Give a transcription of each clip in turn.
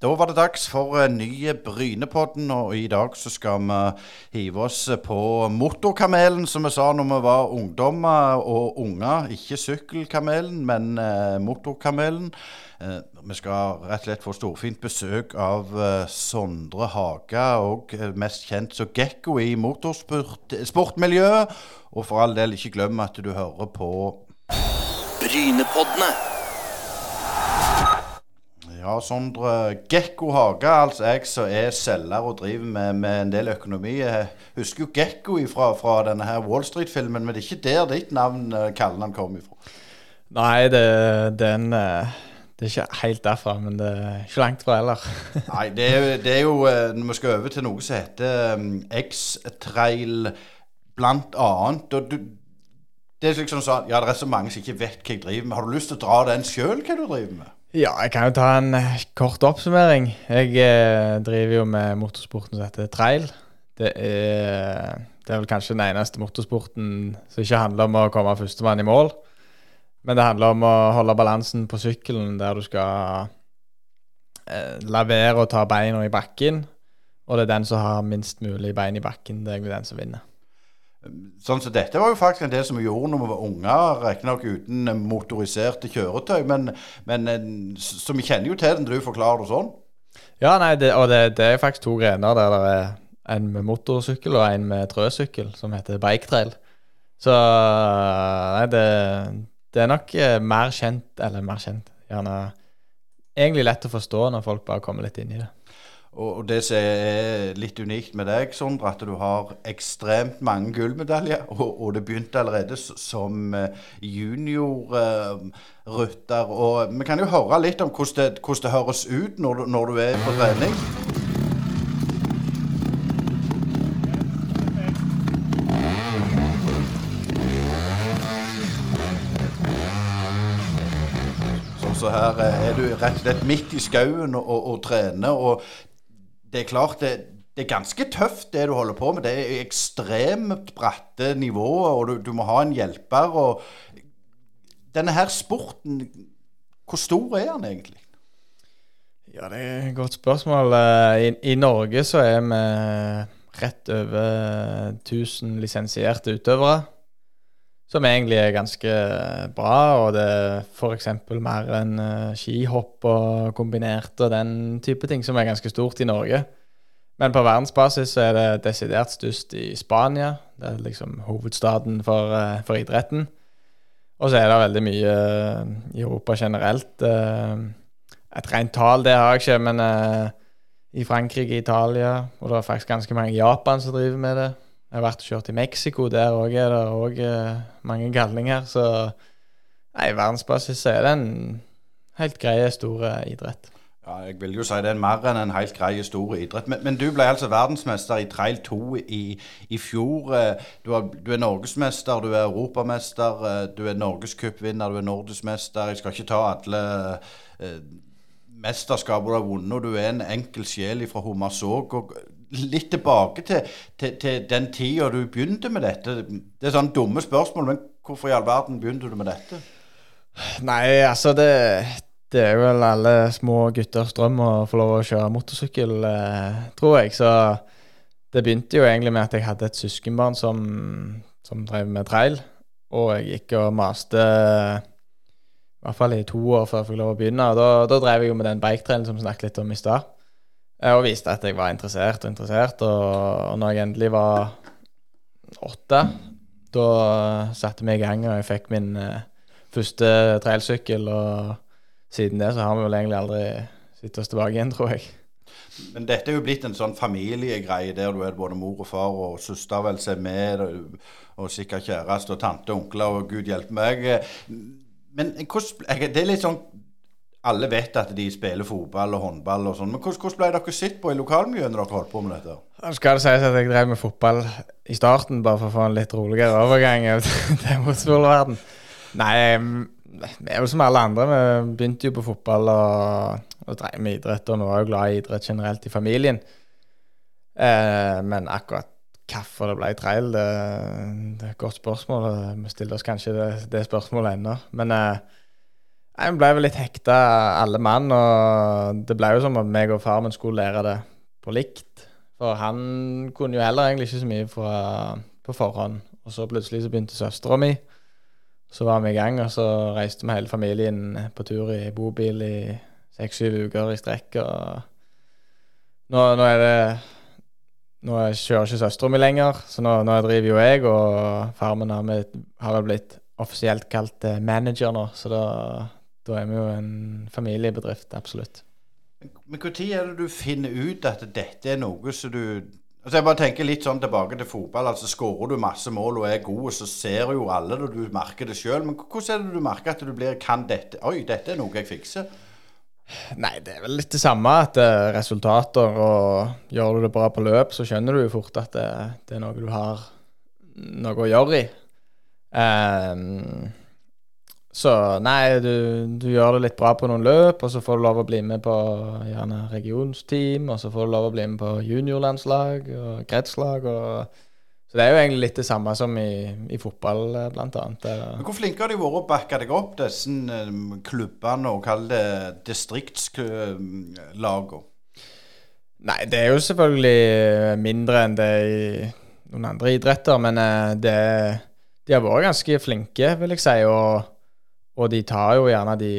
Da var det dags for nye ny Brynepodden, og i dag så skal vi hive oss på motorkamelen, som vi sa når vi var ungdommer og unger. Ikke sykkelkamelen, men eh, motorkamelen. Eh, vi skal rett og slett få storfint besøk av eh, Sondre Haga, og eh, mest kjent som Gekko i motorsportmiljøet. Og for all del, ikke glem at du hører på Brynepoddene. Ja, Sondre. Gekko Haga, altså jeg som er selger og driver med, med en del økonomi. Jeg husker jo Gekko fra, fra denne her Wall Street-filmen, men det er ikke der ditt navn, eh, kallenavn, kom ifra. Nei, det, den, eh, det er ikke helt derfra, men det er ikke langt fra heller. Nei, det er, det er jo eh, Når vi skal over til noe som heter um, X-Trail blant annet. og du, det er liksom sånn, ja, det er så mange som ikke vet hva jeg driver med. Har du lyst til å dra den sjøl, hva du driver med? Ja, jeg kan jo ta en eh, kort oppsummering. Jeg eh, driver jo med motorsporten som heter trail. Det er, det er vel kanskje den eneste motorsporten som ikke handler om å komme førstemann i mål. Men det handler om å holde balansen på sykkelen der du skal eh, la være å ta beina i bakken. Og det er den som har minst mulig bein i bakken, det er den som vinner. Sånn så Dette var jo faktisk en del som vi gjorde når vi var unger, riktignok uten motoriserte kjøretøy. Men, men eh, så vi kjenner jo til den, du forklarer det sånn. Ja, nei, det, og det, det, er faktisk to grener der det er en med motorsykkel og en med trøsykkel, som heter biketrail. Så nei, det, det, er nok eh, mer kjent, eller mer kjent, gjerne egentlig lett å forstå når folk bare kommer litt inn i det. Og det som er litt unikt med deg, Sondre, at du har ekstremt mange gullmedaljer. Og, og, det begynte allerede som eh, juniorrytter. Uh, og vi kan jo høre litt om hvordan det, hvordan det høres ut når du, når du er på trening. Så her eh, er du rett og slett midt i skauen og, og, og trener. og det er klart det, det, er ganske tøft, det du holder på med. Det er ekstremt bratte nivåer, og du, du må ha en hjelper. og Denne her sporten, hvor stor er den egentlig? Ja, det er et godt spørsmål. Eh, I, I, Norge så er vi rett over 1000 lisensierte utøvere. Som egentlig er ganske bra, og det er f.eks. mer enn uh, skihopp og kombinert og den type ting, som er ganske stort i Norge. Men på verdensbasis så er det desidert størst i Spania. Det er liksom hovedstaden for, uh, for idretten. Og så er det veldig mye i Europa generelt. et rent tall, det har jeg ikke, men i Frankrike, Italia, og det er faktisk ganske mange i Japan som driver med det. Jeg har vært og kjørt i Mexico. Der òg er det også, uh, mange galninger. Så nei, verdensbasis er det en helt grei, stor idrett. Ja, jeg vil jo si det er mer enn en helt grei, stor idrett. Men, men, du ble altså verdensmester i trail 2 i, i fjor. Eh, du er, du er, norgesmester, du er europamester, eh, du er norgescupvinner, du er norgesmester. Jeg skal ikke ta alle eh, mesterskap du har vunnet. Du er en enkel sjel fra Hommersåk litt tilbake til, til, til den tida du begynte med dette. Det er sånne dumme spørsmål, men hvorfor i all verden begynte du med dette? Nei, altså det, det er vel alle små gutters drøm å få lov å kjøre motorsykkel, eh, tror jeg. Så det begynte jo egentlig med at jeg hadde et søskenbarn som, som drev med trail. Og jeg gikk og maste i hvert fall i to år før jeg fikk lov å begynne. Og da, da drev jeg jo med den biketrailen som vi snakket litt om i stad. Og viste at jeg var interessert og interessert. Og, når jeg endelig var åtte, da satte vi i gang, og jeg fikk min uh, første trailsykkel. Og siden det så har vi vel egentlig aldri sittet oss tilbake igjen, tror jeg. Men dette er jo blitt en sånn familiegreie der du er både mor og far og søster vel seg med, og sikkert kjæreste og tante og onkler og gud hjelpe meg. Men hvordan, det er litt sånn alle vet at de spiller fotball og håndball og sånn. Men hvordan, hvordan, ble dere sett på i lokalmiljøet når dere holdt på med dette? Nå skal det sies at jeg drev med fotball i starten, bare for å få en litt roligere overgang til motorsportverden. Nei, vi er jo som alle andre. Vi begynte jo på fotball og, og drev med idrett, og vi var jo glad i idrett generelt i familien. Eh, men akkurat hvorfor det ble trail, det, det, er et godt spørsmål. Vi stiller oss kanskje det, det spørsmålet ennå. Men eh, Vi ble vel litt hekta, alle mann. Og det ble jo som om meg og far min skulle lære det på likt. For han kunne jo heller egentlig ikke så mye fra, på forhånd. Og så plutselig så begynte søstera mi. Så var vi i gang, og så reiste vi hele familien på tur i bobil i seks-syv uker i strekk. Og nå, nå er det Nå kjører ikke søstera mi lenger, så nå, nå driver jo jeg, og far min har, har vel blitt offisielt kalt eh, manager nå, så da, da er vi jo en familiebedrift, absolutt. Men når er det du finner ut at dette er noe som du Altså Jeg bare tenker litt sånn tilbake til fotball. altså Skårer du masse mål og er god, så ser jo alle det, du merker det sjøl. Men hvordan er det du merker at du blir Kan dette Oi, dette er noe jeg fikser? Nei, det er vel litt det samme. At er resultater og gjør du det bra på løp, så skjønner du jo fort at det, det er noe du har noe å gjøre i. Um, så nei, du, du, gjør det litt bra på noen løp, og så får du lov å bli med på gjerne regionsteam, og så får du lov å bli med på juniorlandslag og kretslag. og så det er jo egentlig litt det samme som i, i fotball, bl.a. Hvor flinke har de vært å backe deg opp, disse eh, klubbene og kall det distriktslagene? Nei, det er jo selvfølgelig mindre enn det i noen andre idretter, men eh, det, de har vært ganske flinke, vil jeg si. Og, og de tar jo gjerne de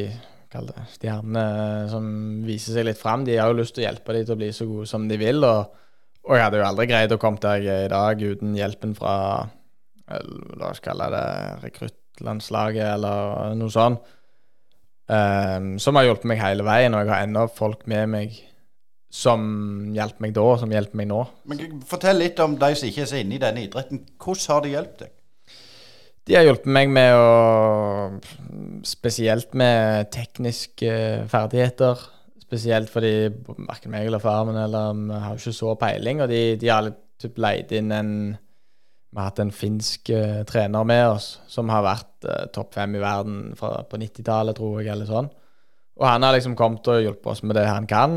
stjernene som viser seg litt fram. De har jo lyst til å hjelpe dem til å bli så gode som de vil. og og jeg hadde jo aldri greid å komme der jeg er i dag uten hjelpen fra La oss kalle det rekruttlandslaget eller noe sånt. Um, som har hjulpet meg hele veien, og jeg har ennå folk med meg som hjelper meg da, og som hjelper meg nå. Men Fortell litt om de som ikke er så inne i denne idretten. Hvordan har de hjulpet deg? De har hjulpet meg med å Spesielt med tekniske ferdigheter. Spesielt fordi verken meg eller far min eller vi har ikke så peiling. Og de, de har typ leid inn en Vi har hatt en finsk uh, trener med oss som har vært uh, topp fem i verden fra, på 90-tallet, tror jeg, eller sånn. Og han har liksom kommet og hjulpet oss med det han kan,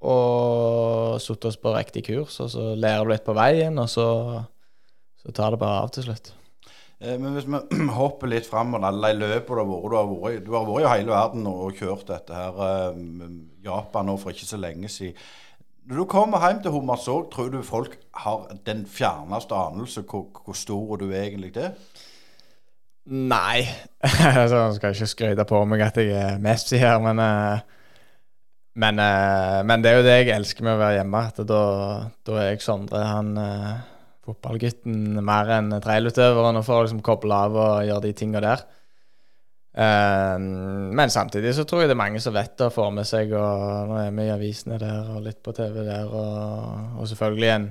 og satt oss på riktig kurs. Og så lærer du litt på veien, og så, så tar det bare av til slutt. Eh, men hvis vi hopper litt fram og alle de løpene du har vært Du har vært i hele verden og kjørt dette her. Eh, Japan nå for ikke så lenge siden. Når du kommer hjem til Hummersåk, tror du folk har den fjerneste anelse hvor, hvor stor du egentlig er? Nei. altså, jeg skal ikke skryte på meg at jeg er Messi her, men, eh, men, men det er jo det jeg elsker med å være hjemme. At da, da er jeg Sondre. Han fotballgutten mer enn trailutøveren og får liksom koble av og gjøre de tinga der. Uh, men samtidig så tror jeg det er mange som vet det og får med seg, og nå er vi i avisene der og litt på TV der, og, og selvfølgelig en,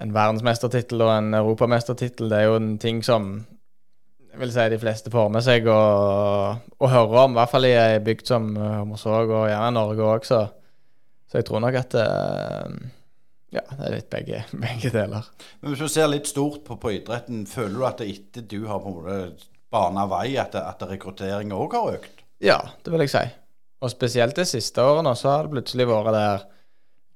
en verdensmestertittel og en europamestertittel. Det er jo en ting som jeg vil si de fleste får med seg og, og hører om, i hvert fall i ei bygd som Hommersåk og gjerne Norge òg, så, så jeg tror nok at uh, ja, det er litt begge, begge, deler. Men Hvis du ser litt stort på, på idretten, føler du at det etter du har på en måte bana vei, at, at rekrutteringen òg har økt? Ja, det vil jeg si. Og spesielt de siste årene så har det plutselig vært der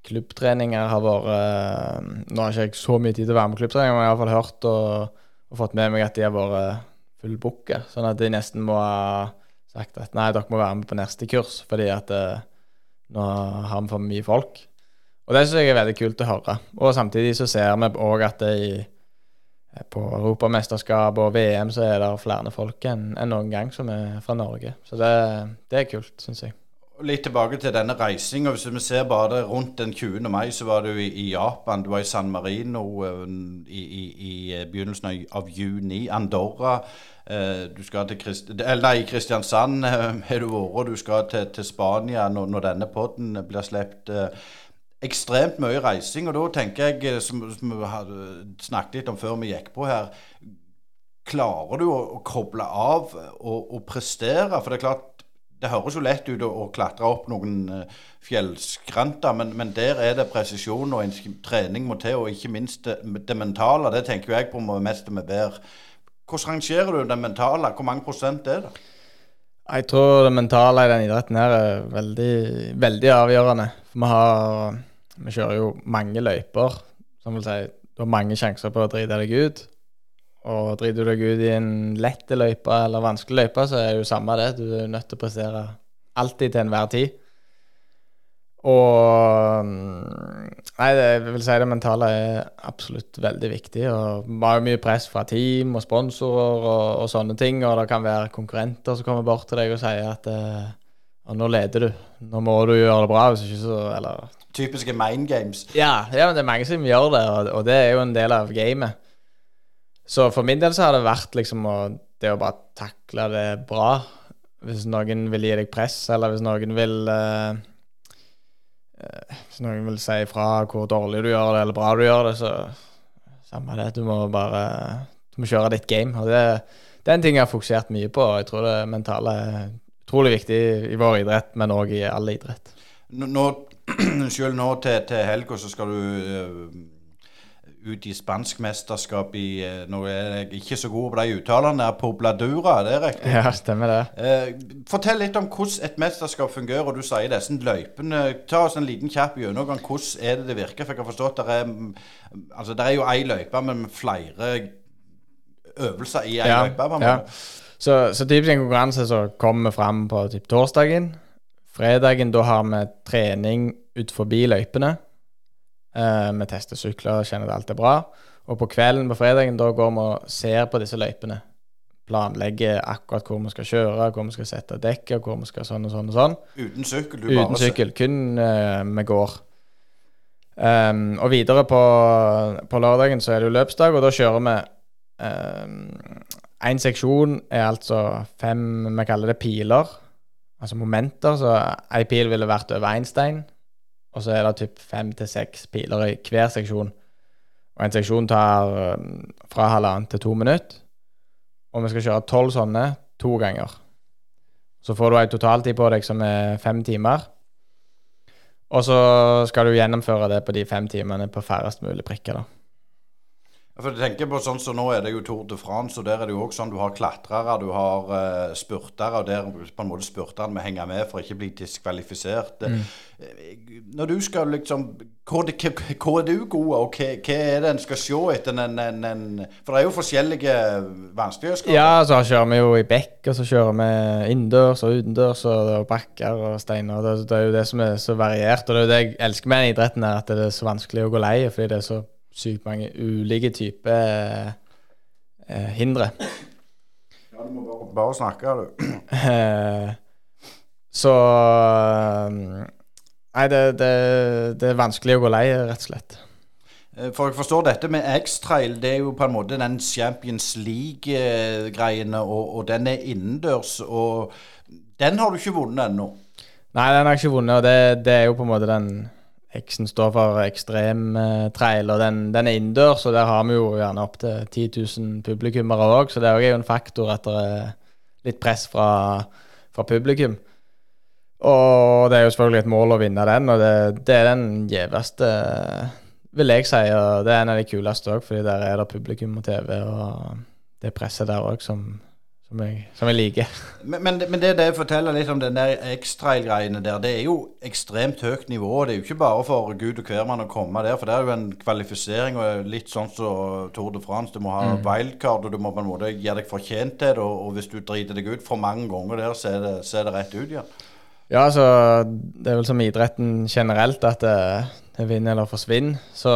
klubbtreninger har vært eh, Nå har ikke jeg så mye tid til å være med klubbtreninger, men jeg har iallfall hørt og, og, fått med meg at de har vært full bukke. Sånn at de nesten må ha sagt at nei, dere må være med på neste kurs fordi at eh, nå har vi for mye folk. Og det syns jeg er veldig kult å høre. Og samtidig så ser vi òg at det i, på Europamesterskap og VM så er det flere folk enn en noen gang som er fra Norge. Så det, det er kult, syns jeg. Litt tilbake til denne reisinga. Hvis vi ser bare rundt den 20. mai, så var du i, i Japan. Du var i San Marino uh, i, i, i, begynnelsen av, juni. Andorra. Du skal til Christ nei, Kristiansand har du vært. Du skal til, til Spania når, når denne podden blir sluppet ekstremt mye reising. Og da tenker jeg, eh, som, som vi hadde snakket litt om før vi gikk på her Klarer du å, å koble av og, og, prestere? For det er klart, det høres jo lett ut å, å klatre opp noen uh, fjellskranter, men, men, der er det presisjon og en trening må til, og ikke minst det, det mentale. Det tenker jeg på mest med bedre. Hvordan rangerer du det mentale? Hvor mange prosent er det? Jeg tror det mentale i den idretten her er veldig, veldig avgjørende. For vi har vi kjører jo mange løyper, som vil si du har mange sjanser på å drite deg ut. Og driter du deg ut i en lett løype eller vanskelig løype, så er det jo samme det. Du er nødt til å prestere alltid til enhver tid. Og Nei, Nei, jeg vil si det mentale er absolutt veldig viktig. Og Vi har jo mye press fra team og sponsorer og, og, sånne ting. Og det kan være konkurrenter som kommer bort til deg og sier at eh, nå leder du. Nå må du gjøre det bra. Hvis ikke så Eller Typiske main games. Ja, ja, men det er mange som gjør det, og, og det er jo en del av gamet. Så for min del så har det vært liksom å, det å bare takle det bra. Hvis noen vil gi deg press, eller hvis noen vil uh, Hvis noen vil si ifra hvor dårlig du gjør det, eller bra du gjør det, så samme det. Du må bare Du må kjøre ditt game. Og det, det er en ting jeg har fokusert mye på. og Jeg tror det mentale utrolig viktig i vår idrett, men òg i all idrett. Nå, Selv nå til, til helga så skal du uh, ut i spansk mesterskap i uh, Nå er jeg ikke så god på de uttalene. Pobladura, det er riktig? Ja, stemmer det. Uh, fortell litt om hvordan et mesterskap fungerer. og Du sier disse løypene. Ta oss en liten kjapp gjennomgang. Hvordan er det det virker? For jeg har forstått at det er, altså, det er jo én løype men flere øvelser i én ja, løype. Ja. Så, så typisk en konkurranse som kommer fram på typ, torsdagen Fredagen da har vi trening ut forbi løypene. Eh, vi tester sykler og kjenner at alt er bra. Og på kvelden på fredagen da går vi og ser på disse løypene. Planlegger akkurat hvor vi skal kjøre, hvor vi skal sette dekket, hvor vi skal sånn og sånn og sånn. Uten sykkel? Du Uten sykkel, kun uh, med går. Um, og videre på, på, lørdagen så er det jo løpsdag, og da kjører vi Um, seksjon er altså fem Vi kaller det piler altså momenter. Så ei pil ville vært over én stein, og så er det typ fem til seks piler i hver seksjon. Og en seksjon tar um, fra halvannen til to minutter. Og vi skal kjøre tolv sånne to ganger. Så får du ei totaltid på deg som er fem timer. Og så skal du gjennomføre det på de fem timene på færrest mulig prikker. da. For jeg tenker på sånn som så Nå er det jo Tour de France, og der er det jo også sånn du har klatrere, du har uh, spurtere, og der på en måte spurterne må henge med for å ikke bli diskvalifisert. Mm. Eh, når du skal liksom hvor er du god, og hva, hva, er det en skal se etter en, en, en, For det er jo forskjellige vanskelighetsgrader. Ja, så kjører vi jo i bekk, og så kjører vi innendørs og utendørs, og, og bakker og steiner. Det, det, er jo det som er så variert, og det er jo det jeg elsker med idretten, er at det er så vanskelig å gå lei, fordi det er så sykt mange ulike typer eh, hindre. Ja, du må bare, bare snakke, du. Eh, så eh, Nei, det, det, det, er vanskelig å gå lei, rett og slett. Eh, for jeg forstår dette med X-Trail, det er jo på en måte den Champions League-greiene, og, og, den er innendørs. Og den har du ikke vunnet ennå? Nei, den har jeg ikke vunnet, og det, det er jo på en måte den X-en står for ekstrem trail, og den, den, er innendørs, og der har vi jo gjerne opptil 10 000 publikummere òg, så det er jo en faktor at det er litt press fra, fra, publikum. Og det er jo selvfølgelig et mål å vinne den, og det, det er den gjeveste, vil jeg si. Og det er en av de kuleste òg, fordi der er det publikum og TV, og det presset der òg som som jeg, som jeg liker. Men, men, men, det det forteller litt om den der X-trail-greiene der, det er jo ekstremt høyt nivå. Det er jo ikke bare for gud og hvermann å komme der, for det er jo en kvalifisering og litt sånn som så Tour de France. Du må ha mm. wildcard, og du må på en måte gjøre deg fortjent til det. Og, og, hvis du driter deg ut for mange ganger der, så er det, så er det rett ut igjen. Ja, altså det er vel som idretten generelt at det, det vinner eller forsvinner. Så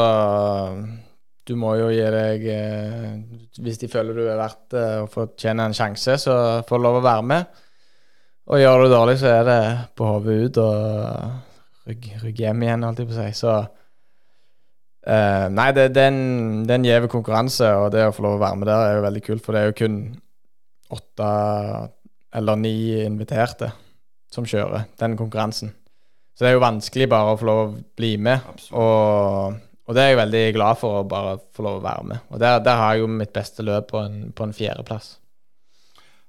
du må jo gi deg eh, Hvis de føler du er verdt det og fortjener en sjanse, så får du lov å være med. Og gjør du dårlig, så er det på hodet ut og rygg, rygg, hjem igjen, holdt jeg på å si. Så eh, Nei, det, det, er en, det er en gjeve konkurranse, og det å få lov å være med der er jo veldig kult, for det er jo kun åtte eller ni inviterte som kjører den konkurransen. Så det er jo vanskelig bare å få lov å bli med. Absolutt. Og og det er jeg veldig glad for å bare få lov å være med. Og der, der har jeg jo mitt beste løp på en, på en fjerdeplass.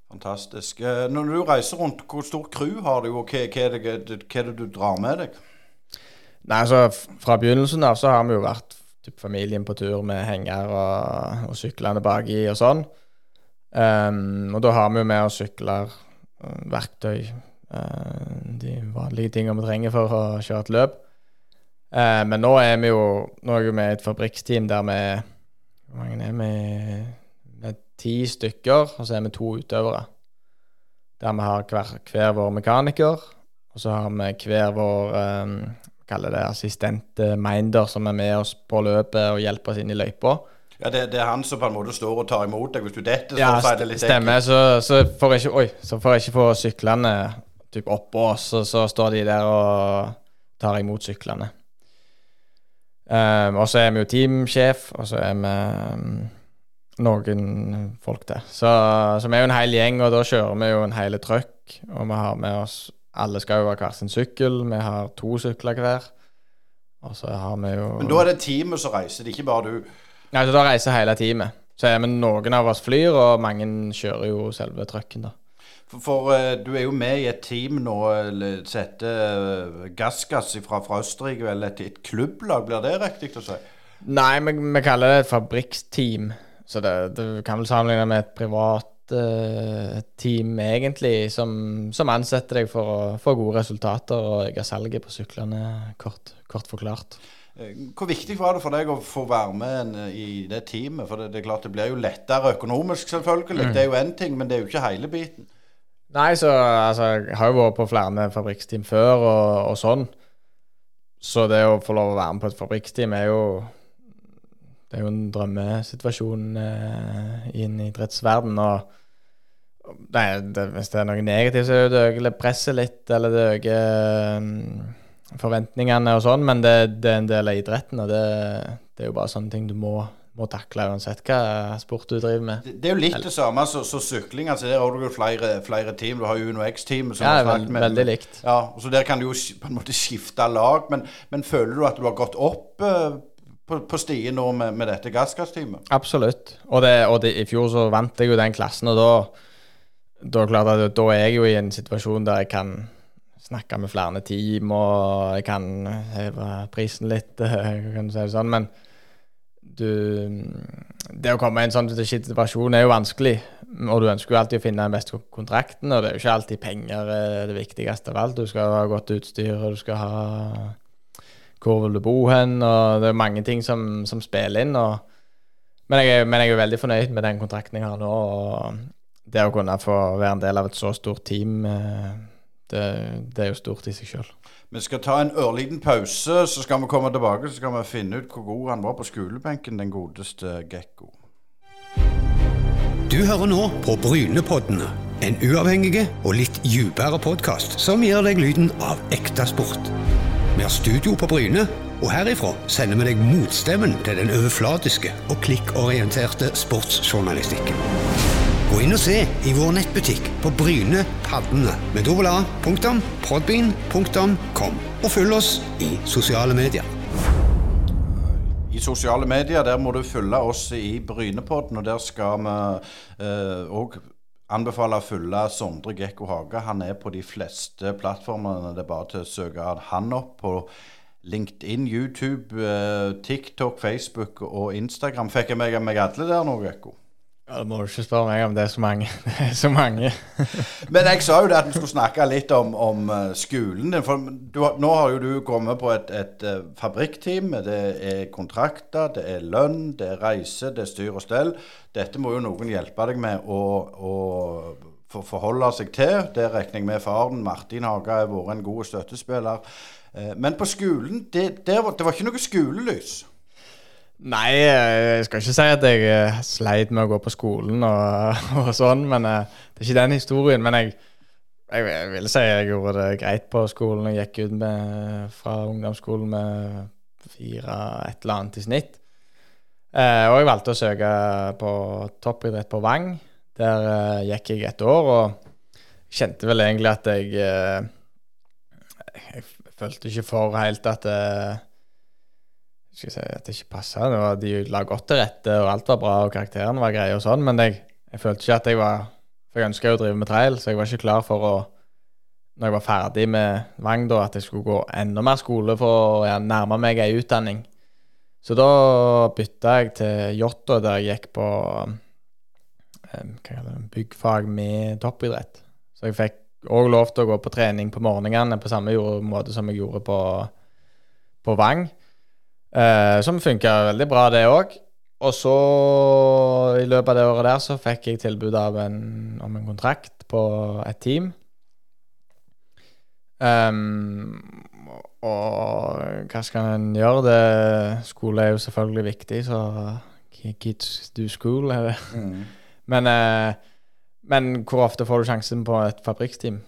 Fantastisk. Eh, når du reiser rundt, hvor stor crew har du, og hva, hva, er det, hva er det du drar med deg? Nei, altså Fra begynnelsen av så har vi jo vært typ, familien på tur med henger og, og syklene baki og sånn. Um, og da har vi jo med oss sykler, eh, verktøy, uh, de vanlige tingene vi trenger for å kjøre et løp. Eh, men nå er vi jo Nå er vi med et fabrikksteam der vi Hvor mange er vi? Vi er ti stykker, og så er vi to utøvere. Der vi har hver, hver vår mekaniker, og så har vi hver vår um, kaller det assistent minder som er med oss på løpet og hjelper oss inn i løypa. Ja, det, det, er han som på en måte står og tar imot deg hvis du detter? Ja, st det stemmer. Så, så, får jeg ikke, oi, så får jeg ikke få syklene typ oppå oss, og så står de der og tar imot syklene. Um, og så er vi jo teamsjef, og så er vi um, noen folk der. Så, så, vi er jo en hel gjeng, og da kjører vi jo en hel truck. Og vi har med oss Alle skal jo ha hver sin sykkel. Vi har to sykler hver. Og så har vi jo Men da er det teamet som reiser, det er ikke bare du? Nei, så da reiser hele teamet. Så er vi noen av oss flyr, og mange kjører jo selve trucken, da. For, for uh, du er jo med i et team nå heter uh, Gassgass fra, fra Østerrike. Vel, et, et, klubblag, blir det riktig å si? Nei, vi, vi kaller det et fabrikksteam. Så det, det kan vel sammenligne med et privat uh, team, egentlig, som, som, ansetter deg for å få gode resultater og øke salget på syklene, kort, kort forklart. Hvor viktig var det for deg å få være med i det teamet? For det, det, er klart det blir jo lettere økonomisk, selvfølgelig. Mm. Det er jo én ting, men det er jo ikke hele biten. Nei, så altså, jeg har jo vært på flere fabrikksteam før og, og, sånn. Så det å få lov å være med på et fabrikksteam er jo Det er jo en drømmesituasjon eh, i en idrettsverden. Og nei, det, hvis det er noe negativt, så det øker det presset litt, eller det øker um, forventningene og sånn, men det, det, er en del av idretten, og det, det er jo bare sånne ting du må må takle uansett hva sport du driver med. Det, det er jo litt det samme som sykling. altså Der har du jo flere, flere team. Du har jo UnoX-teamet. Ja, veld, med, veldig likt. Ja, så Der kan du jo på en måte skifte lag. Men, men føler du at du har gått opp uh, på, på stien nå med, med dette gassgassteamet? Absolutt. Og, det, og det, i fjor så vant jeg jo den klassen, og da, da, klart da er jeg jo i en situasjon der jeg kan snakke med flere team, og jeg kan heve prisen litt, kan du si det sånn. men du Det å komme i en sånn situasjon er jo vanskelig. Og du ønsker jo alltid å finne den beste kontrakten, og det er jo ikke alltid penger er det viktigste av alt. Du skal ha godt utstyr, og du skal ha Hvor vil du bo hen? Og det er mange ting som, som spiller inn. Og, men, jeg, men, jeg, er veldig fornøyd med den kontrakten jeg har nå. Og det å kunne få være en del av et så stort team, eh, det, det er jo stort i seg sjøl. Vi skal ta en ørliten pause, så skal vi komme tilbake så skal vi finne ut hvor god han var på skolebenken, den godeste Gekko. Du hører nå på Brynepoddene, en uavhengig og litt dypere podkast som gir deg lyden av ekte sport. Vi har studio på Bryne, og herifra sender vi deg motstemmen til den overflatiske og klikkorienterte sportsjournalistikken. Gå inn og se i vår nettbutikk på Bryne Paddene med www.podbean.com, og følg oss i sosiale medier. I sosiale medier der må du følge oss i Brynepodden, og der skal vi òg eh, anbefale å følge Sondre Gekko Hage. Han er på de fleste plattformene. Det er bare til å søke han opp på LinkedIn, YouTube, eh, TikTok, Facebook og Instagram. Fikk jeg meg, meg alle der nå, Gekko? Ja, Du må ikke spørre meg om, det er så mange. Det er så mange. Men jeg sa jo det at vi skulle snakke litt om, om uh, skolen din. For du, nå har jo du kommet på et, et uh, fabrikkteam. Det er kontrakter, det er lønn, det er reise, det er styr og stell. Dette må jo noen hjelpe deg med å, å for, forholde seg til. Det regner jeg med faren. Martin Haga har vært en god støttespiller. Uh, men på skolen, det, det, var, det var ikke noe skolelys. Nei, jeg skal ikke si at jeg eh, sleit med å gå på skolen og, og sånn, men uh, det er ikke den historien. Men jeg, jeg, jeg, vil si jeg gjorde det greit på skolen. Jeg gikk ut med, fra ungdomsskolen med fire et eller annet i snitt. Uh, og jeg valgte å søke på toppidrett på Vang. Der gikk jeg et år og kjente vel egentlig at jeg Jeg følte ikke for helt at skal jeg si at det ikke passa. De la godt til rette, og alt var bra, og karakteren var grei og sånn, men jeg, jeg, følte ikke at jeg var For jeg ønska å drive med trail, så jeg var ikke klar for å Når jeg var ferdig med Vang, da, at jeg skulle gå enda mer skole for å ja, nærme meg ei utdanning. Så da bytta jeg til Jåttå, der jeg gikk på um, byggfag med toppidrett. Så jeg fikk òg lov til å gå på trening på morgenene på samme måte som jeg gjorde på, på Vang. Uh, som funka veldig bra, det òg. og så, i løpet av det året der, så fikk jeg tilbud av en, om en kontrakt på et team. Um, og hva skal en gjøre? Det, skole er jo selvfølgelig viktig, så kids do school, er det. Mm. Men, eh, men hvor ofte får du sjansen på et fabrikksteam?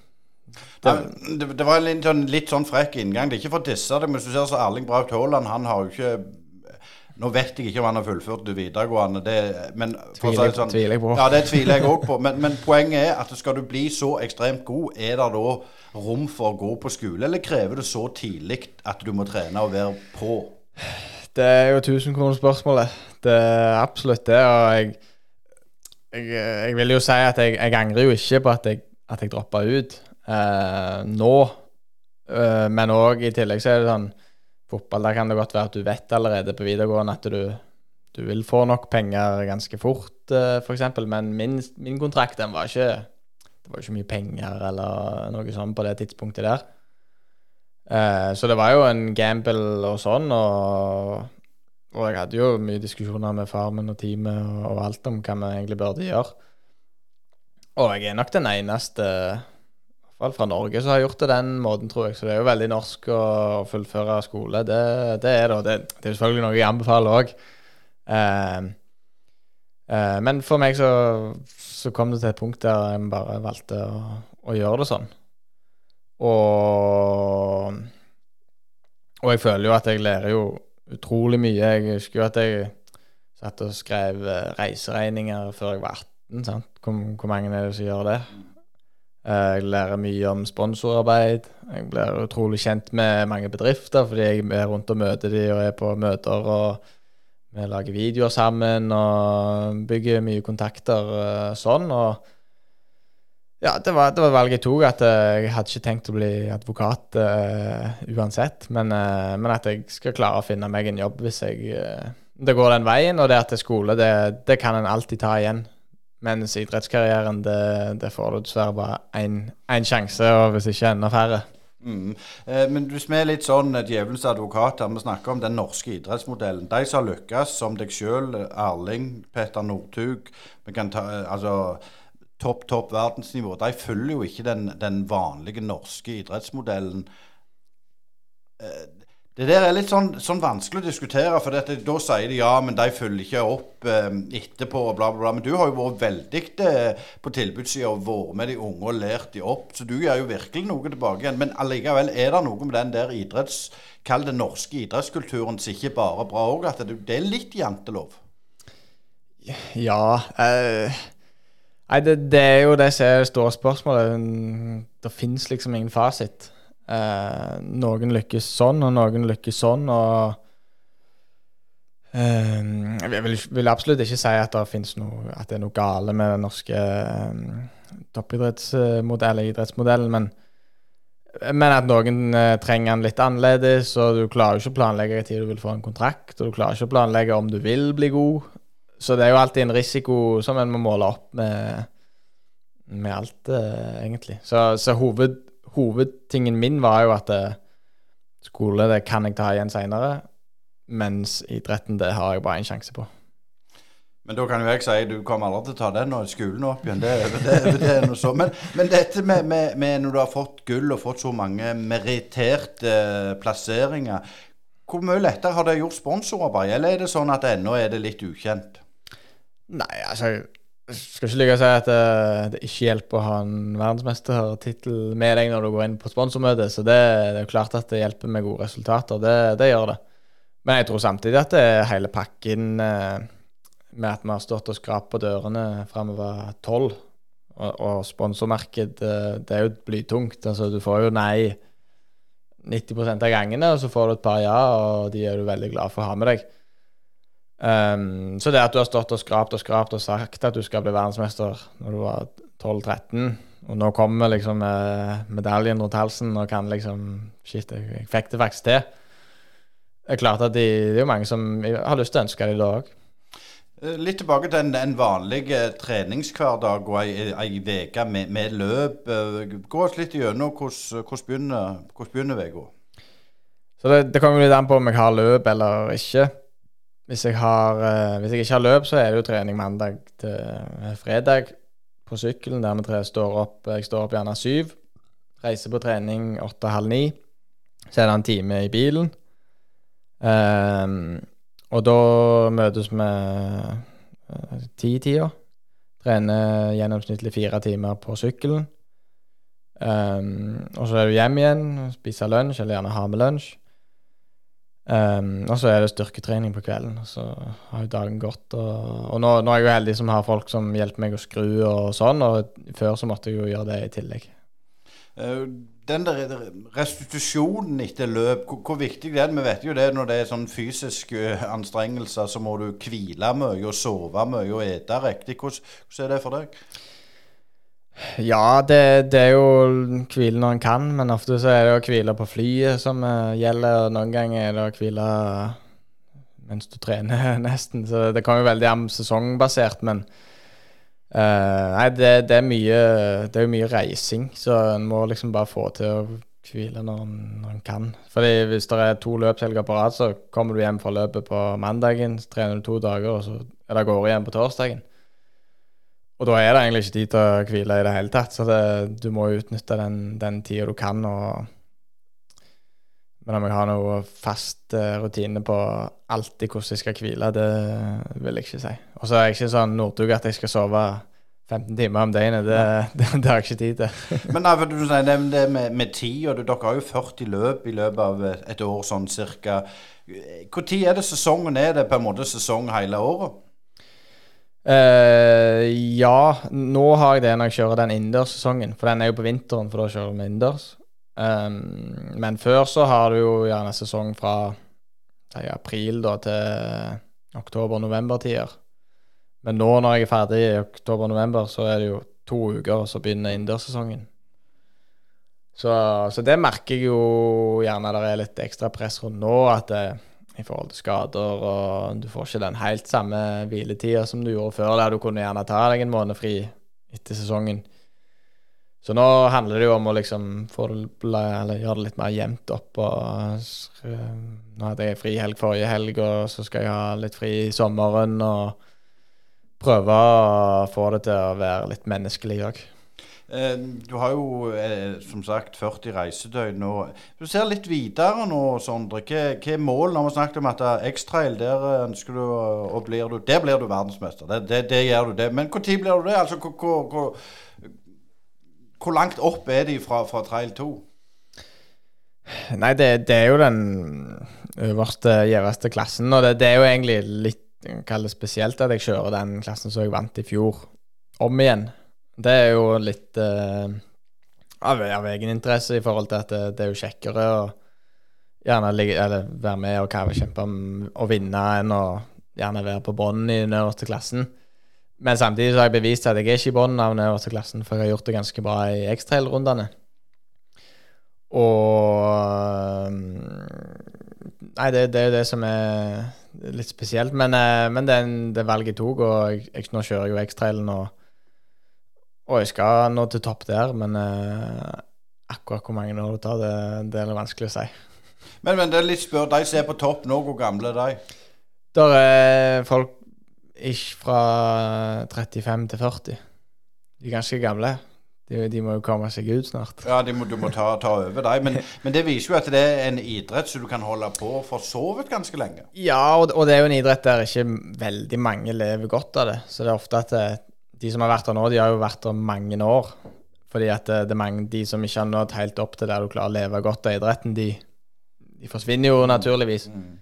Det, det, det, var en litt, sånn, litt sånn frekk inngang. Det er ikke for å disse deg, men hvis du ser så Erling Braut Haaland, han har jo ikke nå vet jeg ikke om han har fullført det videregående. Det, men, tviler, sånn, tviler jeg på. Ja, det tviler jeg òg på. Men, men, poenget er at skal du bli så ekstremt god, er det da rom for å gå på skole, eller krever det så tidlig at du må trene og være på? Det er jo tusenkronersspørsmålet. Det er absolutt det. Og jeg, jeg, jeg, vil jo si at jeg, jeg angrer jo ikke på at jeg, at jeg droppa ut eh, nå. Eh, men òg i tillegg så er det sånn fotball, der kan det godt være at du vet allerede på videregående at du, du vil få nok penger ganske fort, eh, f.eks. Men min, min, kontrakt den var ikke Det var ikke mye penger eller noe sånt på det tidspunktet der. Eh, så det var jo en gamble og sånn, og, og jeg hadde jo mye diskusjoner med far min og teamet og, og alt om hva vi egentlig burde gjøre. Og jeg er nok den eneste fall fra Norge som har gjort det den måten, tror jeg. Så det er jo veldig norsk å fullføre skole. Det, det er det. Det, er er selvfølgelig noe jeg anbefaler òg. Eh, eh, men for meg så, så, kom det til et punkt der jeg bare valgte å, å gjøre det sånn. Og, og jeg føler jo at jeg lærer jo utrolig mye. Jeg husker jo at jeg satt og skrev eh, reiseregninger før jeg var 18. sant? Hvor, hvor mange er det som gjør det? Eh, jeg lærer mye om sponsorarbeid. Jeg blir utrolig kjent med mange bedrifter fordi jeg er rundt og møter de og er på møter. og Vi lager videoer sammen og bygger mye kontakter eh, sånn. og ja, det var, det var valget jeg tok. At eh, jeg hadde ikke tenkt å bli advokat uh, uansett. Men, uh, men, at jeg skal klare å finne meg en jobb hvis jeg, uh, det går den veien. Og det at det er skole, det, det kan en alltid ta igjen. Mens idrettskarrieren, det, det får du dessverre bare én sjanse, og hvis ikke enda færre. Mm. Eh, men hvis vi er litt sånn eh, djevelens advokater, vi snakker om den norske idrettsmodellen. De som har lykkes, som deg sjøl, Erling, Petter Northug Vi kan ta eh, altså topp, topp verdensnivå. De følger jo ikke den, den vanlige norske idrettsmodellen. Eh, det der er litt sånn, sånn vanskelig å diskutere, for dette, da sier de ja, men de følger ikke opp eh, etterpå og bla, bla, bla. Men du har jo vært veldig eh, på tilbudssida og vært med de unge og lært de opp. Så du gjør jo virkelig noe tilbake igjen. Men allikevel er det noe med den der idretts... Kall det norske idrettskulturen som ikke bare bra òg, at det, det, er litt jantelov? Ja eh, Nei, det, det, er jo det som er det store spørsmålet. Det fins liksom ingen fasit. Eh, noen lykkes sånn, og noen lykkes sånn. og eh, Jeg vil, vil, absolutt ikke si at det, noe, at det er noe gale med den norske eh, toppidrettsmodellen, idrettsmodellen, men, men at noen eh, trenger den litt annerledes, og du klarer jo ikke å planlegge når du vil få en kontrakt, og du klarer ikke å planlegge om du vil bli god. Så det er jo alltid en risiko som en må måle opp med, med alt, eh, egentlig. Så, så hoved, hovedtingen min var jo at eh, skole det kan jeg ta igjen seinere, mens idretten det har jeg bare én sjanse på. Men da kan jo jeg si du kommer aldri til å ta den når skolen er opp igjen. Det, det, det er noe så. Men, men dette med, med, med, når du har fått gull og fått så mange meritterte uh, plasseringer, hvor mye lettere har det gjort sponsorarbeid, eller er det sånn at ennå er det litt ukjent? Nei, altså skal ikke lyve å si at det, eh, det ikke hjelper å ha en verdensmestertittel med deg når du går inn på sponsormøte, så det, det, er jo klart at det hjelper med gode resultater. Det, det, gjør det. Men jeg tror samtidig at det er hele pakken eh, med at vi har stått og skrapt på dørene fra vi var tolv. Og, og sponsormarked, eh, det er jo blytungt. Altså, du får jo nei 90 av gangene, og så får du et par ja, og de er du veldig glad for å ha med deg. Um, så det at du har stått og skrapt og skrapt og sagt at du skal bli verdensmester når du var 12-13, og nå kommer liksom eh, medaljen rundt halsen og kan liksom Shit, jeg, jeg fikk det faktisk til. Det er klart at de, det er jo mange som har lyst til å ønske det da òg. Eh, litt tilbake til en, en vanlig treningshverdag og ei uke med, med, løp. Eh, gå oss litt gjennom hvordan, hvordan begynner uka? Så det, det kommer litt an på om jeg har løp eller ikke. Hvis jeg, har, eh, hvis jeg ikke har løp, så er det jo trening mandag til eh, fredag på sykkelen, der vi tre står opp Jeg står opp gjerne syv. Reiser på trening åtte-halv ni. Så er det en time i bilen. Um, og da møtes vi uh, ti-tida. Trener gjennomsnittlig fire timer på sykkelen. Um, og så er du hjem igjen, spiser lunsj, eller gjerne har med lunsj. Um, og så er det styrketrening på kvelden. Og så har jo dagen gått. Og, og nå, nå, er jeg jo heldig som har folk som hjelper meg å skru og sånn, og før så måtte jeg jo gjøre det i tillegg. Uh, den der restitusjonen etter løp, hvor, hvor, viktig det er Vi vet jo det når det er sånn fysiske anstrengelser, så må du hvile mye og sove mye og ete riktig. Hvordan, hvordan er det for deg? Ja, det, det, er jo hvile når en kan, men ofte så er det å hvile på flyet som uh, gjelder. og Noen ganger er det å hvile mens du trener, nesten. Så det kommer jo veldig an sesongbasert, men uh, Nei, det, det, er mye Det er jo mye reising, så en må liksom bare få til å hvile når en, når en kan. Fordi hvis det er to løpshelger på rad, så kommer du hjem fra løpet på mandagen, så trener du to dager, og så er det av igjen på torsdagen. Og da er det egentlig ikke tid til å hvile i det hele tatt, så det, du må utnytte den, den tida du kan. Og, men om jeg har noe fast uh, rutine på alltid hvordan jeg skal hvile, det vil jeg ikke si. Og så er jeg ikke sånn Northug at jeg skal sove 15 timer om døgnet. Det, det, det, har jeg ikke tid til. men nei, du sier det, det med, med tid, og dere har jo 40 løp i løpet av et år sånn cirka. Når er det sesongen? Er det på en måte sesong hele året? Uh, ja, nå har jeg det når jeg kjører den innendørssesongen. For den er jo på vinteren, for da kjører vi innendørs. Um, men før så har du jo gjerne sesong fra si, april da til oktober-november-tider. Men nå når jeg er ferdig i oktober-november, så er det jo to uker, og så begynner innendørssesongen. Så, så, det merker jeg jo gjerne det er litt ekstra press rundt nå. at det, i forhold til skader, og du får ikke den helt samme hviletida som du gjorde før, der du kunne gjerne ta deg en måned fri etter sesongen. Så nå handler det jo om å liksom det, gjøre det litt mer jevnt opp. og Nå hadde jeg fri helg forrige helg, og så skal jeg ha litt fri i sommeren. Og prøve å få det til å være litt menneskelig òg. Eh, du har jo eh, som sagt 40 reisedøgn. og Du ser litt videre nå, Sondre. Hva, hva er målet? Når vi snakket om at X-Trail, der ønsker du og blir du Der blir du verdensmester. Det, det, det gjør du det. Men når blir du det? Altså, hvor, hvor, hvor, langt opp er de fra, fra trail 2? Nei, det, det, er jo den øverste, gjeveste klassen. Og det, det, er jo egentlig litt Kall spesielt at jeg kjører den klassen som jeg vant i fjor, om igjen. Det er jo litt uh, av, av egeninteresse i forhold til at det, det er jo kjekkere å gjerne ligge, eller være med og kjempe å vinne enn å gjerne være på bunnen i den øverste klassen. Men samtidig så har jeg bevist at jeg er ikke i bunnen av den øverste klassen, for jeg har gjort det ganske bra i X-Trail-rundene. Og Nei, det, det er jo det som er litt spesielt. Men, eh, men det, det valget jeg tok, og jeg, jeg, nå kjører jeg jo X-Trailen og og jeg skal nå til topp der, men eh, akkurat hvor mange år det tar, det, det er litt vanskelig å si. Men, men det er litt spør, de som er på topp nå, hvor gamle er de? Der er folk ikke fra 35 til 40. De er ganske gamle. De, de må jo komme seg ut snart. Ja, må, du må ta, ta over dem. Men, men, det viser jo at det er en idrett som du kan holde på for så vidt ganske lenge. Ja, og, og, det er jo en idrett der ikke veldig mange lever godt av det. Så det er ofte at det, de som har vært der nå, de har jo vært der mange år. Fordi at det, det er mange de som ikke har nådd helt opp til der du klarer å leve godt av idretten, de, de forsvinner jo naturligvis. Mm.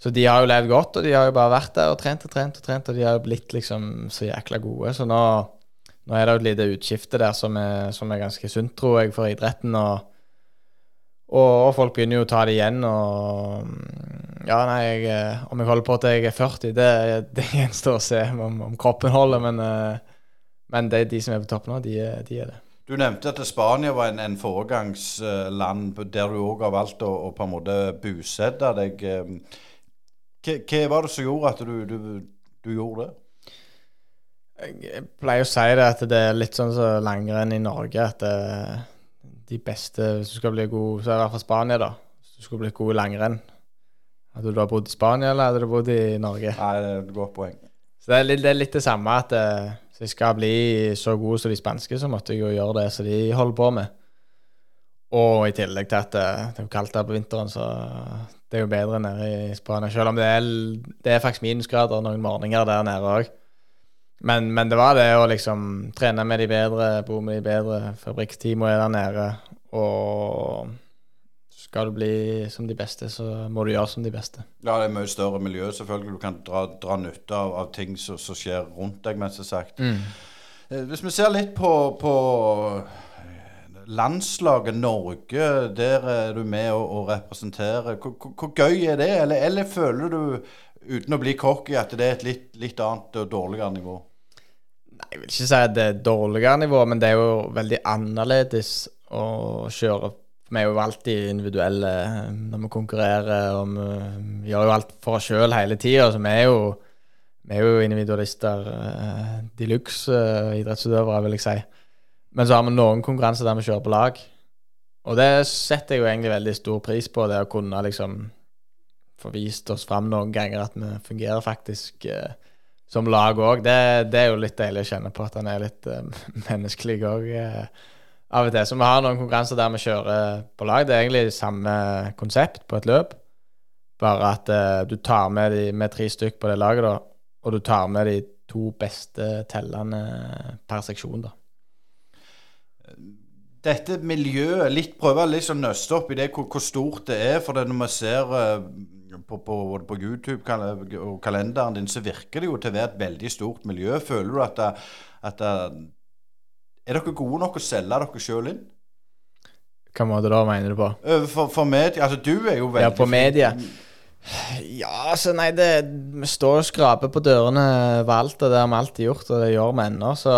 Så de har jo levd godt, og de har jo bare vært der og trent og trent og trent, og de har jo blitt liksom så jækla gode. Så nå, nå er det jo et lite utskifte der som er, som er ganske sunt, tror jeg, for idretten. og og, og, folk begynner jo å ta det igjen. Og ja, nei, jeg, om jeg holder på til jeg er 40, det, det gjenstår å se om, om kroppen holder. Men uh, men det, de som er på topp nå, de, de, er det. Du nevnte at Spania var en, en foregangsland der du òg har valgt å, å, på en måte bosette deg. Hva, hva var det som gjorde at du, du, du gjorde det? Jeg pleier å si det at det er litt sånn som så langrenn i Norge. At det, de beste Hvis du skal bli god, så er det i hvert fall Spania, da. Hvis du skal bli god i langrenn. Hadde du da bodd i Spania, eller hadde du bodd i Norge? Nei, det er et godt poeng. Så det er litt det, er litt det samme at eh, hvis jeg skal bli så god som de spanske, så måtte jeg jo gjøre det som de holder på med. Og i tillegg til at det, det er jo kaldt her på vinteren, så det er jo bedre nede i Spania. Selv om det er, det er faktisk minusgrader noen morgener der nede òg. Men, men, det var det å liksom trene med de bedre, bo med de bedre. Fabrikkteamet er der nede. Og skal du bli som de beste, så må du gjøre som de beste. Ja, det er mye større miljø, selvfølgelig. Du kan dra, dra nytte av, av ting som, som, skjer rundt deg, mest sagt. Mm. Eh, hvis vi ser litt på, på landslaget Norge, der er du med og, og representerer. Hvor, hvor, gøy er det? Eller, eller, føler du, uten å bli cocky, at det er et litt, litt annet og dårligere nivå? Nei, Jeg vil ikke si at det er dårligere nivå, men det er jo veldig annerledes å kjøre. Vi er jo alltid individuelle når vi konkurrerer, og vi gjør jo alt for oss sjøl hele tida. Så vi er jo, vi er jo individualister uh, de luxe uh, idrettsutøvere, vil jeg si. Men så har vi noen konkurranser der vi kjører på lag. Og det setter jeg jo egentlig veldig stor pris på, det å kunne liksom få vist oss fram noen ganger at vi fungerer faktisk eh, som lag òg. Det, det, er jo litt deilig å kjenne på at han er litt eh, menneskelig òg eh, av og til. Så vi har noen konkurranser der vi kjører på lag. Det er egentlig samme konsept på et løp, bare at eh, du tar med, de, med tre stykk på det laget, da, og du tar med de to beste tellende per seksjon. da dette miljøet litt Prøve å liksom nøste opp i det hvor, hvor, stort det er. For det når vi ser uh, på, på, på, YouTube og kalenderen din, så virker det jo til å være et veldig stort miljø. Føler du at, at Er dere gode nok å selge dere sjøl inn? Hva måte da mener du på? For, for media. Altså, du er jo veldig Ja, på media. Ja, altså, nei, det Vi står og skraper på dørene ved alt, og det har vi alltid gjort, og det gjør vi ennå, så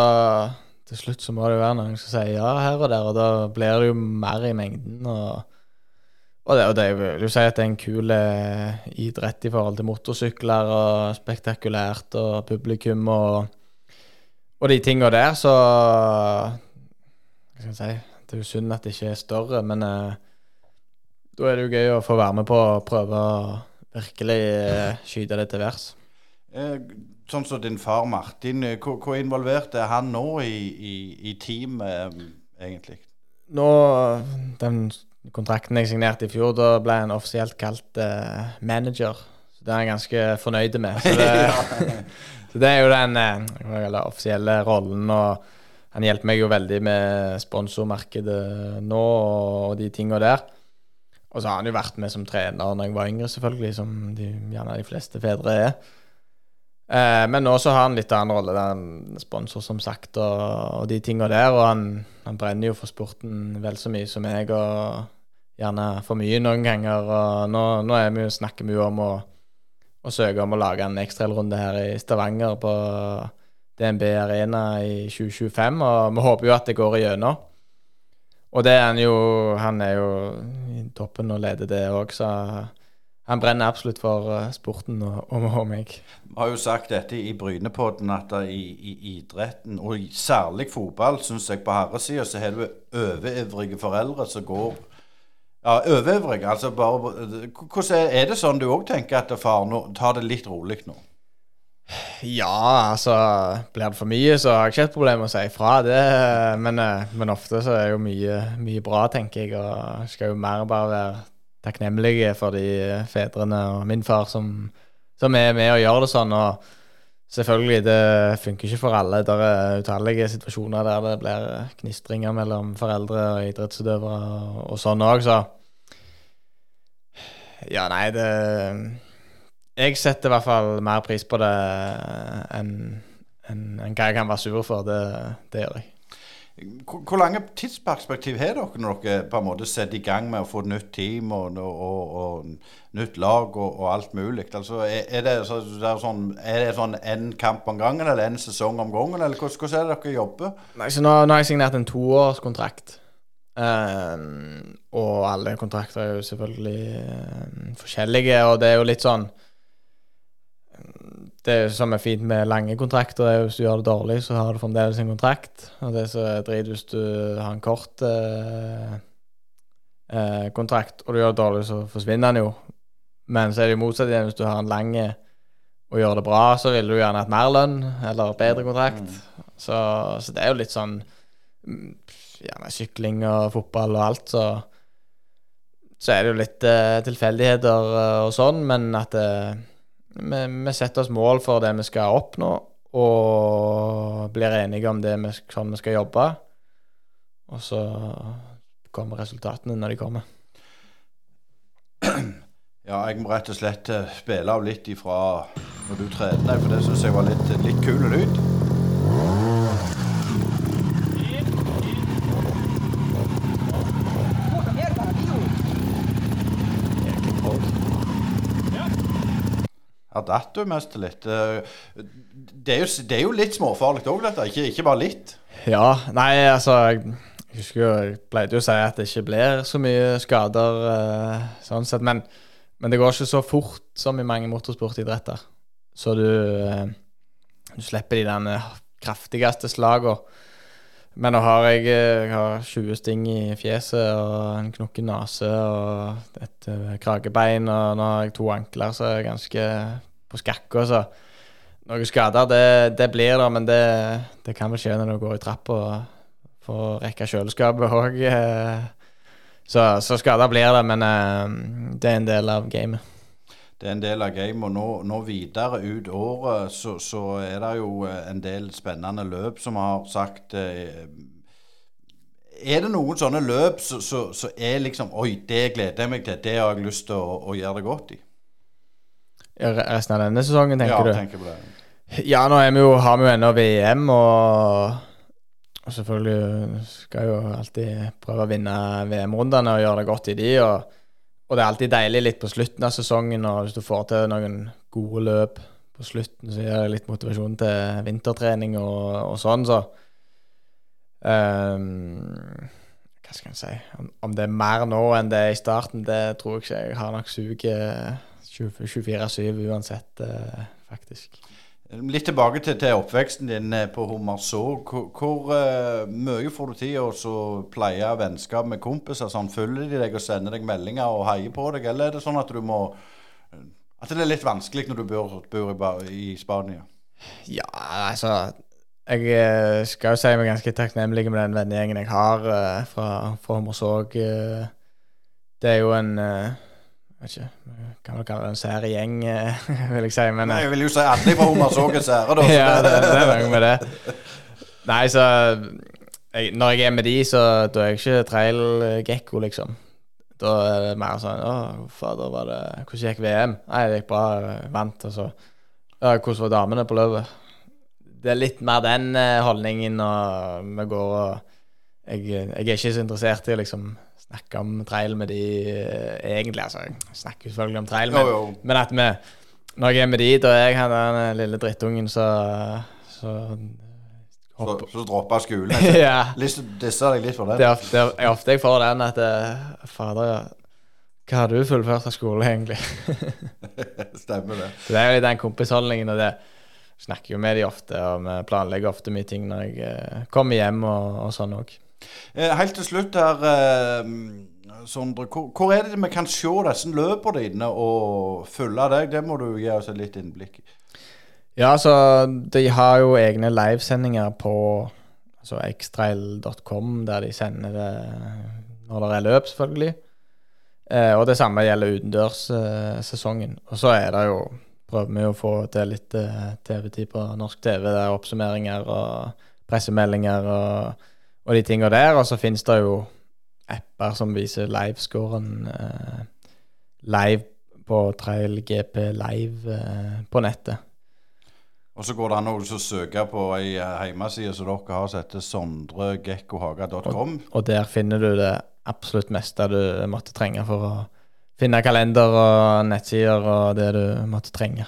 til slutt så må det jo være noen som sier ja her og der, og da blir det jo mer i mengden. Og, og, det, og det vil jo si at det er en kul eh, idrett i forhold til motorsykler og spektakulært og publikum og, og de tinga der, så Hva skal jeg si Det er jo synd at det ikke er større, men eh, da er det jo gøy å få være med på å prøve å virkelig eh, skyte det til værs. Eh, sånn som din far Martin, eh, hvor, hvor involvert er han nå i, i, i teamet, egentlig? Nå, Den kontrakten jeg signerte i fjor, da ble han offisielt kalt uh, manager. Det er han ganske fornøyd med. Så det, så det er jo den uh, offisielle rollen. og Han hjelper meg jo veldig med sponsormarkedet nå og, de tinga der. Og så har han jo vært med som trener når jeg var yngre, selvfølgelig, som de, gjerne de fleste fedre er. Eh, men nå så har han litt annen rolle. Det er sponsor, som sagt, og, og de tinga der. Og han, han, brenner jo for sporten vel så mye som meg, og gjerne for mye noen ganger. Og nå, nå vi snakker vi jo om å, å søke om å lage en ekstraelrunde her i Stavanger på DNB Arena i 2025, og vi håper jo at det går igjennom. Og det er han jo Han er jo i toppen og leder det òg, så han brenner absolutt for uh, sporten og, og, og, meg. Vi har jo sagt dette i Brynepodden at i, i, idretten, og særlig fotball, syns jeg på herresida, så har du overivrige foreldre som går Ja, overøvrig. Altså bare Hvordan er, det sånn du òg tenker at far nå tar det litt rolig nå? Ja, altså Blir det for mye, så har jeg ikke et problem med å si ifra. Det, men, eh, men ofte så er jo mye, mye bra, tenker jeg. Og skal jo mer bare være takknemlige for de fedrene og min far som, som er med og gjør det sånn. og Selvfølgelig, det funker ikke for alle. Det er utallige situasjoner der det blir knistringer mellom foreldre og idrettsutøvere og sånn òg, så Ja, nei, det Jeg setter i hvert fall mer pris på det enn en, en hva jeg kan være sur for. Det, det gjør jeg. Hvor, hvor lange tidsperspektiv har dere når dere på en måte setter i gang med å få et nytt team og, og, og nytt lag og, og, alt mulig? Altså, er, er, det, så, det er, sånn, er det sånn en kamp om gangen eller en sesong om gangen? Eller hvordan, hvordan er det dere jobber? Nei, så nå, nå har jeg signert en toårskontrakt. Um, og alle kontrakter er jo selvfølgelig um, forskjellige, og det er jo litt sånn det som er fint med lange kontrakter, er jo hvis du gjør det dårlig, så har du fremdeles en kontrakt. Og det som er drit hvis du har en kort uh, uh, kontrakt, og du gjør det dårlig, så forsvinner den jo. Men så er det jo motsatt igjen. Hvis du har en lang og gjør det bra, så vil du gjerne hatt mer lønn eller bedre kontrakt. Mm. Så, så det er jo litt sånn Gjerne sykling og fotball og alt, så så er det jo litt uh, tilfeldigheter uh, og sånn, men at uh, vi, vi setter oss mål for det vi skal oppnå, og blir enige om det vi, sånn vi skal jobbe. Og så kommer resultatene når de kommer. Ja, jeg må rett og slett spille av litt ifra når du trente, for det syns jeg var litt, litt kul lyd. Her datt du mest litt. Eh, Det er jo, det er jo litt småfarlig òg, dette. Ikke, ikke bare litt. Ja, nei, altså Jeg jeg husker jo, jeg pleide jo å si at det ikke blir så mye skader eh, sånn sett, men, men det går ikke så fort som i mange motorsportidretter. Så du, eh, du slipper de eh, kraftigste slagene. Men nå har jeg, jeg har 20 sting i fjeset og en knokken nese og et kragebein, og nå har jeg to ankler som er ganske på skakke. så noen skader, det, det blir det, men det, det kan vel skje når du går i trappa får rekke kjøleskapet òg. Så, så skader blir det, men eh, det er en del av gamet. Det er en del av gamet. Og nå, nå videre ut året så, så er det jo eh, en del spennende løp som har sagt eh, Er det noen sånne løp som så, så er liksom Oi, det gleder jeg meg til. Det har jeg lyst til å, å gjøre det godt i. Resten av denne sesongen, tenker ja, du? tenker på det. Ja, nå vi jo, har vi jo ennå VM, og, og selvfølgelig skal jo alltid prøve å vinne VM-rundene og gjøre det godt i de. Og, og det er alltid deilig litt på slutten av sesongen, og hvis du får til noen gode løp på slutten, så gir det litt motivasjon til vintertrening og, og sånn, så um, Hva skal en si? Om, om det er mer nå enn det er i starten, det tror jeg ikke. Jeg har nok suget 24-7 uansett, eh, faktisk. Litt tilbake til, til oppveksten din eh, på Hummerså. Hvor, hvor uh, mye får du tid å så pleie vennskap med kompiser? Sånn, følger de deg og sender deg meldinger og heier på deg, eller er det sånn at du må At det er litt vanskelig når du bor, bor i, i Spania? Ja, altså Jeg eh, skal jo si meg ganske takknemlig med den vennegjengen jeg har uh, fra, fra Hommersåk. Uh, det er jo en eh, vet ikke, Kan vel kalle det en sær gjeng, eh, vil jeg si. Men Nei, eh, jeg vil jo si alle fra Hummersåk er sære, da. ja, det, det er noe med det. Nei, så jeg, Når jeg er med de, så da er jeg ikke trail-gekko, liksom. Da er det mer sånn Å, fader, var det Hvordan gikk VM? Nei, det gikk bra. Vant, og så Ja, hvordan var damene på løpet? Det er litt mer den eh, holdningen, og vi går og jeg, jeg er ikke så interessert i liksom snakke om trail med de eh, egentlig. Altså, jeg snakker selvfølgelig om trail, men, Jo, jo. men at vi Når jeg er med de, da jeg har der eh, lille drittungen, så, så Så, så droppa skolen. Ja. Lyst til å disse deg litt for Det det. er ofte, det er ofte jeg får den at eh, Fader. Hva har du fullført av skole, egentlig? Stemmer det. Så det er jo den kompisholdningen, og det snakker jo med de ofte, og vi planlegger ofte mye ting når jeg kommer hjem og, og sånn òg. Eh, helt til slutt her, eh, Sondre. Hvor, er det vi kan se disse løpene dine og følge deg? Det må du gi oss et litt innblikk i. Ja, så de har jo egne livesendinger på altså xtrail.com, der de sender det når det er løp, selvfølgelig. Eh, og det samme gjelder utendørssesongen. og så er det jo Prøver vi å få til litt TV-tid på norsk TV, der oppsummeringer og pressemeldinger og, og de tinga der. Og så finnes det jo apper som viser livescoren eh, live på Trail GP Live eh, på nettet. Og så går det an å søke på ei eh, hjemmeside som dere har, som heter sondregekkohaga.com. Og der finner du det absolutt meste du måtte trenge for å finne kalender og nettsider og det du måtte trenge.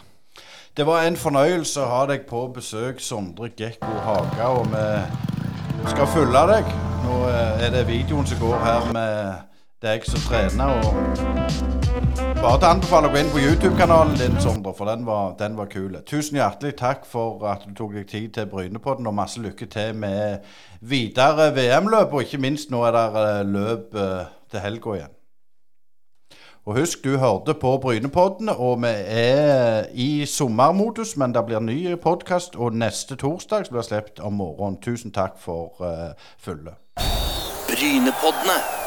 Det var en fornøyelse å ha deg på besøk, Sondre Gekko Haga. Og vi skal følge deg. Nå eh, er det videoen som går her med deg som trener. Og bare til anbefale å gå inn på YouTube-kanalen din, Sondre, for den var, den var kul. Tusen hjertelig takk for at du tok deg tid til Brynepodden, og masse lykke til med videre VM-løp. Og ikke minst, nå er det eh, løp eh, til helga igjen. Og husk, du hørte på Brynepodden, og vi er i sommermodus, men det blir ny podkast, og neste torsdag blir sluppet om morgenen. Tusen takk for uh, følget. Brynepoddene.